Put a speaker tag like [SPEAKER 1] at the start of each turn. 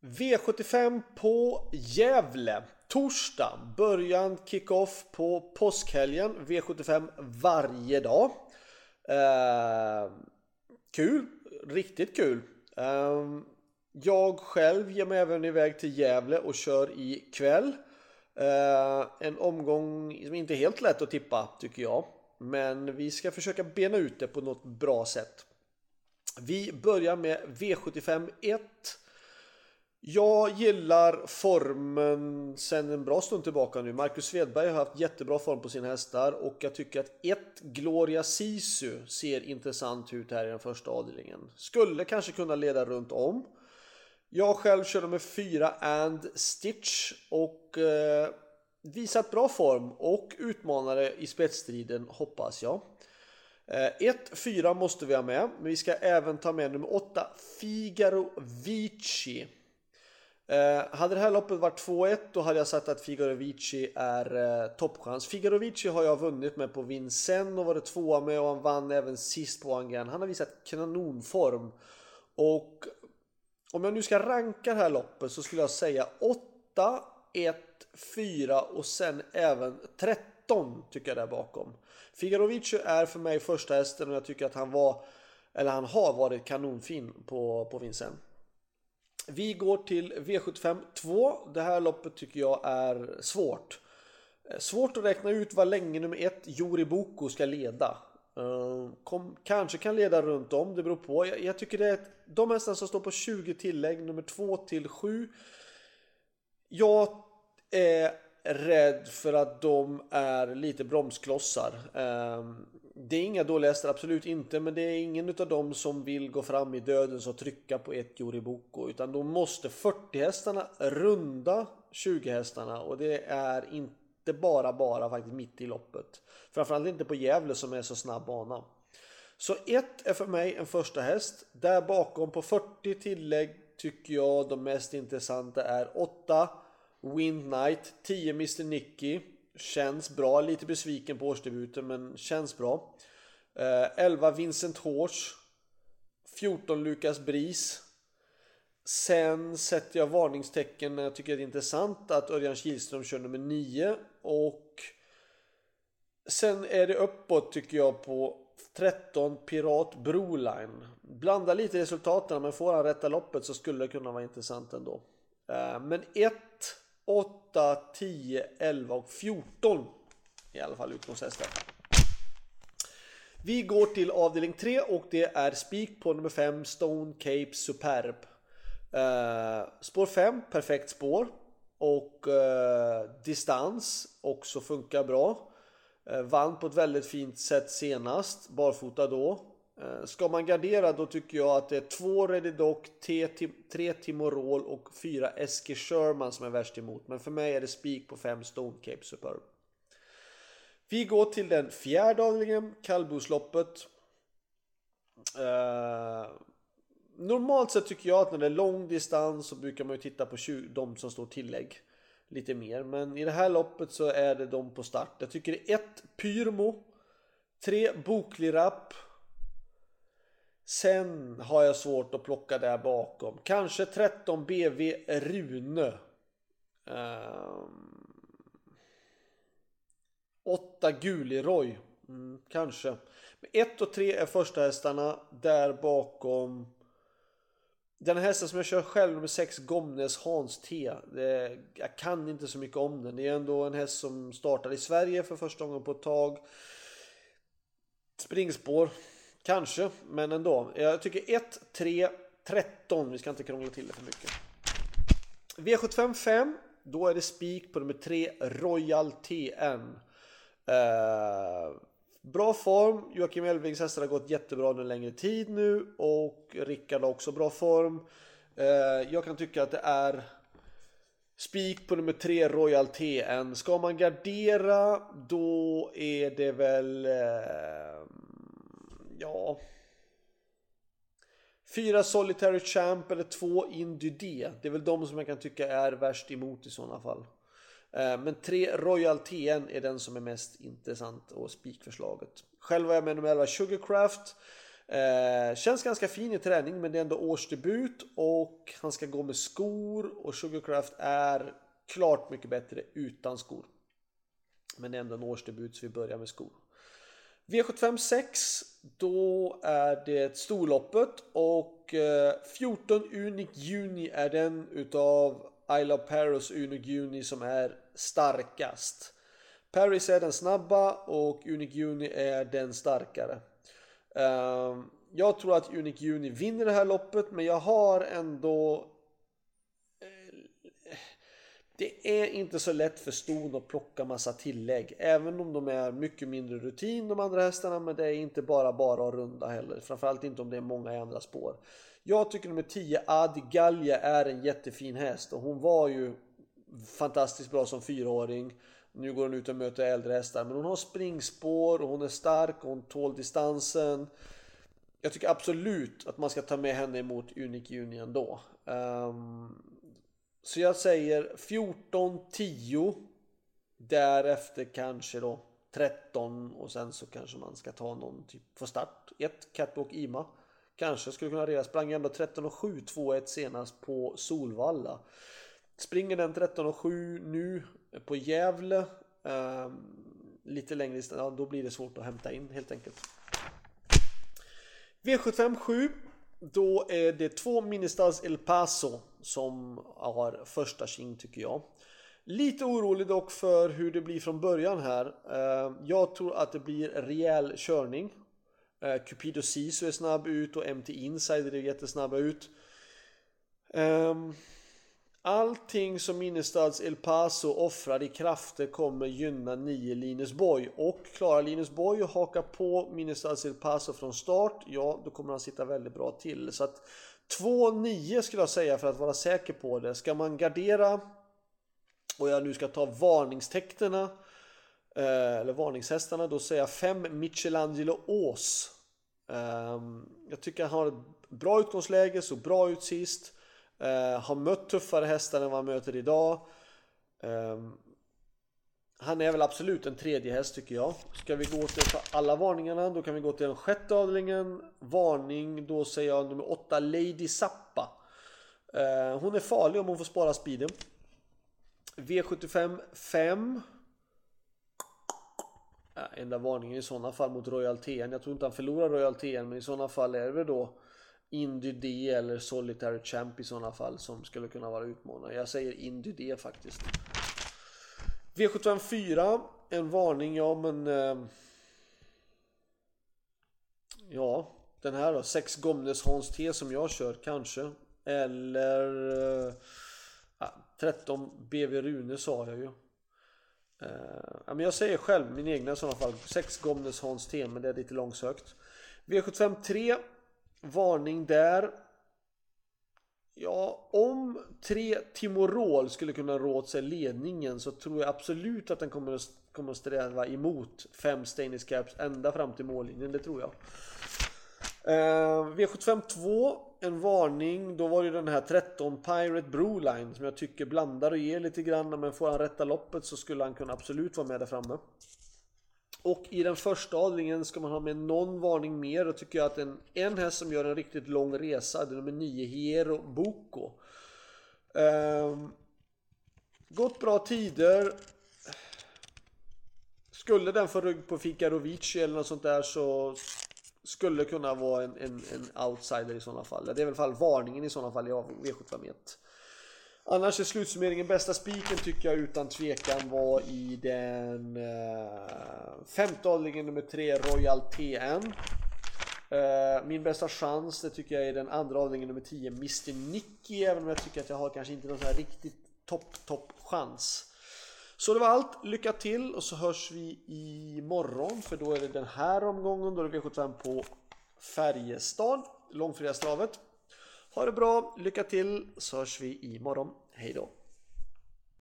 [SPEAKER 1] V75 på Gävle. Torsdag. Början kick-off på påskhelgen. V75 varje dag. Eh, kul. Riktigt kul. Eh, jag själv ger mig även iväg till Gävle och kör ikväll. Eh, en omgång som inte är helt lätt att tippa tycker jag. Men vi ska försöka bena ut det på något bra sätt. Vi börjar med V75 1. Jag gillar formen sen en bra stund tillbaka nu. Marcus Svedberg har haft jättebra form på sina hästar och jag tycker att ett Gloria Sisu ser intressant ut här i den första avdelningen. Skulle kanske kunna leda runt om. Jag själv körde med 4 and Stitch och eh, visat bra form och utmanare i spetsstriden hoppas jag. Eh, 1-4 måste vi ha med, men vi ska även ta med nummer 8 Figaro Vici. Eh, hade det här loppet varit 2-1 då hade jag sagt att Figarovici är eh, toppchans. Figarovici har jag vunnit med på Vincennes och varit tvåa med och han vann även sist på Angan. Han har visat kanonform. Och om jag nu ska ranka det här loppet så skulle jag säga 8, 1, 4 och sen även 13 tycker jag där bakom. Figarovici är för mig första hästen och jag tycker att han var eller han har varit kanonfin på, på Vincennes. Vi går till V75 2. Det här loppet tycker jag är svårt. Eh, svårt att räkna ut vad länge nummer 1 Jori Boko ska leda. Eh, kom, kanske kan leda runt om, det beror på. Jag, jag tycker det är de hästar som står på 20 tillägg, nummer 2 till 7. Jag är rädd för att de är lite bromsklossar. Ehm, det är inga dåliga hästar, absolut inte, men det är ingen av dem som vill gå fram i döden och trycka på ett Joriboko, utan då måste 40 hästarna runda 20 hästarna och det är inte bara bara faktiskt mitt i loppet. Framförallt inte på Gävle som är så snabb bana. Så 1 är för mig en första häst. Där bakom på 40 tillägg tycker jag de mest intressanta är 8 Wind Knight, 10 Mr Nicky. Känns bra, lite besviken på årsdebuten men känns bra. Eh, 11 Vincent Horse. 14 Lukas Bris. Sen sätter jag varningstecken när jag tycker det är intressant att Örjan Kihlström kör nummer 9. Och sen är det uppåt tycker jag på 13 Pirat Broline. Blanda lite resultaten men får han rätta loppet så skulle det kunna vara intressant ändå. Eh, men 1 8, 10, 11 och 14 i alla fall utgångshästar. Vi går till avdelning 3 och det är spik på nummer 5 Stone Cape Superb. Uh, spår 5, perfekt spår. Och uh, distans också funkar bra. Uh, vann på ett väldigt fint sätt senast, barfota då. Eh, ska man gardera då tycker jag att det är två Redidoc, tre Timorol och fyra Eske Sherman som är värst emot. Men för mig är det spik på fem Stone Cape Superb. Vi går till den fjärde avdelningen, kallblodsloppet. Eh, normalt sett tycker jag att när det är lång distans så brukar man ju titta på 20, de som står tillägg lite mer. Men i det här loppet så är det de på start. Jag tycker det är ett Pyrmo, tre Boklirapp Sen har jag svårt att plocka där bakom. Kanske 13 BV Rune. Ehm, um, 8 Guliroy. Mm, kanske. 1 och 3 är första hästarna. Där bakom. Den hästen som jag kör själv nummer 6 Gomnes Hans T. Det, jag kan inte så mycket om den. Det är ändå en häst som startade i Sverige för första gången på ett tag. Springspår. Kanske, men ändå. Jag tycker 1, 3, 13. Vi ska inte krångla till det för mycket. V75 5. Då är det spik på nummer 3, Royal TN. Eh, bra form. Joakim Elvings hästar har gått jättebra under en längre tid nu. Och Rickard har också bra form. Eh, jag kan tycka att det är spik på nummer 3, Royal TN. Ska man gardera, då är det väl... Eh, ja... Fyra Solitary Champ eller två Indy D. Det är väl de som jag kan tycka är värst emot i sådana fall. Eh, men tre Royal TN är den som är mest intressant och spikförslaget. Själv var jag med nummer 11 Sugarcraft. Eh, känns ganska fin i träning men det är ändå årsdebut och han ska gå med skor och Sugarcraft är klart mycket bättre utan skor. Men det är ändå en årsdebut så vi börjar med skor. V75 6 då är det storloppet och eh, 14 Unic Juni är den utav I Love Paris Unic Juni som är starkast. Paris är den snabba och Unic Juni är den starkare. Ehm, jag tror att Unic Juni vinner det här loppet men jag har ändå det är inte så lätt för ston att plocka massa tillägg. Även om de är mycket mindre rutin de andra hästarna. Men det är inte bara bara att runda heller. Framförallt inte om det är många i andra spår. Jag tycker nummer 10 Adi Gallia är en jättefin häst. Och hon var ju fantastiskt bra som fyraåring. Nu går hon ut och möter äldre hästar. Men hon har springspår och hon är stark och hon tål distansen. Jag tycker absolut att man ska ta med henne emot Unique Union då. Um, så jag säger 14-10. Därefter kanske då 13 och sen så kanske man ska ta någon typ för start. 1 Catwalk Ima. Kanske skulle kunna reda. Sprang ändå 13 och 7 2-1 senast på Solvalla. Springer den 13 och 7 nu på Gävle. Um, lite längre ja, då blir det svårt att hämta in helt enkelt. V75 7. Då är det två Ministas El Paso som har första king tycker jag. Lite orolig dock för hur det blir från början här. Eh, jag tror att det blir rejäl körning. Eh, Cupido Sisu är snabb ut och MT Insider är jättesnabba ut. Ehm, allting som Minnestads El Paso offrar i krafter kommer gynna 9 Linus Boy och klarar Linus Boy att haka på Minnestads El Paso från start, ja då kommer han sitta väldigt bra till. Så att 2-9 skulle jag säga för att vara säker på det. Ska man gardera och jag nu ska ta varningstäkterna eh, eller varningshästarna då säger jag 5 Michelangelo Ås. Ehm, jag tycker han har ett bra utgångsläge, så bra ut sist. Eh, har mött tuffare hästar än vad han möter idag. Ehm, han är väl absolut en tredje häst tycker jag. Ska vi gå till alla varningarna då kan vi gå till den sjätte avdelningen. Varning, då säger jag nummer åtta Lady Zappa. Eh, hon är farlig om hon får spara speeden. V75 5. Ja, enda varningen i sådana fall mot Royal TN. Jag tror inte han förlorar Royal TN men i sådana fall är det då Indy D eller Solitary Champ i sådana fall som skulle kunna vara utmanare. Jag säger Indy D faktiskt. V75 4, en varning, ja men... Eh, ja, den här då, 6 Gomnes Hans T som jag kör kanske. Eller... Eh, 13 BV Rune sa jag ju. Eh, men jag säger själv min egna i sådana fall. 6 Gomnes Hans T, men det är lite långsökt. V75 3, varning där. Ja, om tre Timorol skulle kunna rå åt sig ledningen så tror jag absolut att den kommer att, kommer att sträva emot fem Stainless Caps ända fram till mållinjen, det tror jag. Eh, V75 2, en varning. Då var det den här 13 Pirate Broline som jag tycker blandar och ger lite grann. Men får han rätta loppet så skulle han kunna absolut vara med där framme. Och i den första avdelningen ska man ha med någon varning mer. Då tycker jag att en, en häst som gör en riktigt lång resa, det är nummer 9 Hiero Boko. Eh, gått bra tider. Skulle den få rygg på Fikarovici eller något sånt där så skulle det kunna vara en, en, en outsider i sådana fall. Det är i alla fall varningen i sådana fall i V751. Annars är slutsummeringen bästa spiken tycker jag utan tvekan var i den eh, femte avdelningen nummer tre Royal TN. Eh, min bästa chans det tycker jag är den andra avdelningen nummer 10 Mr Nicky även om jag tycker att jag har kanske inte någon sån här riktigt topp topp chans. Så det var allt. Lycka till och så hörs vi imorgon för då är det den här omgången. Då är det V75 på Färjestad, långfredagstravet. Ha det bra, lycka till så hörs vi imorgon. Hej då!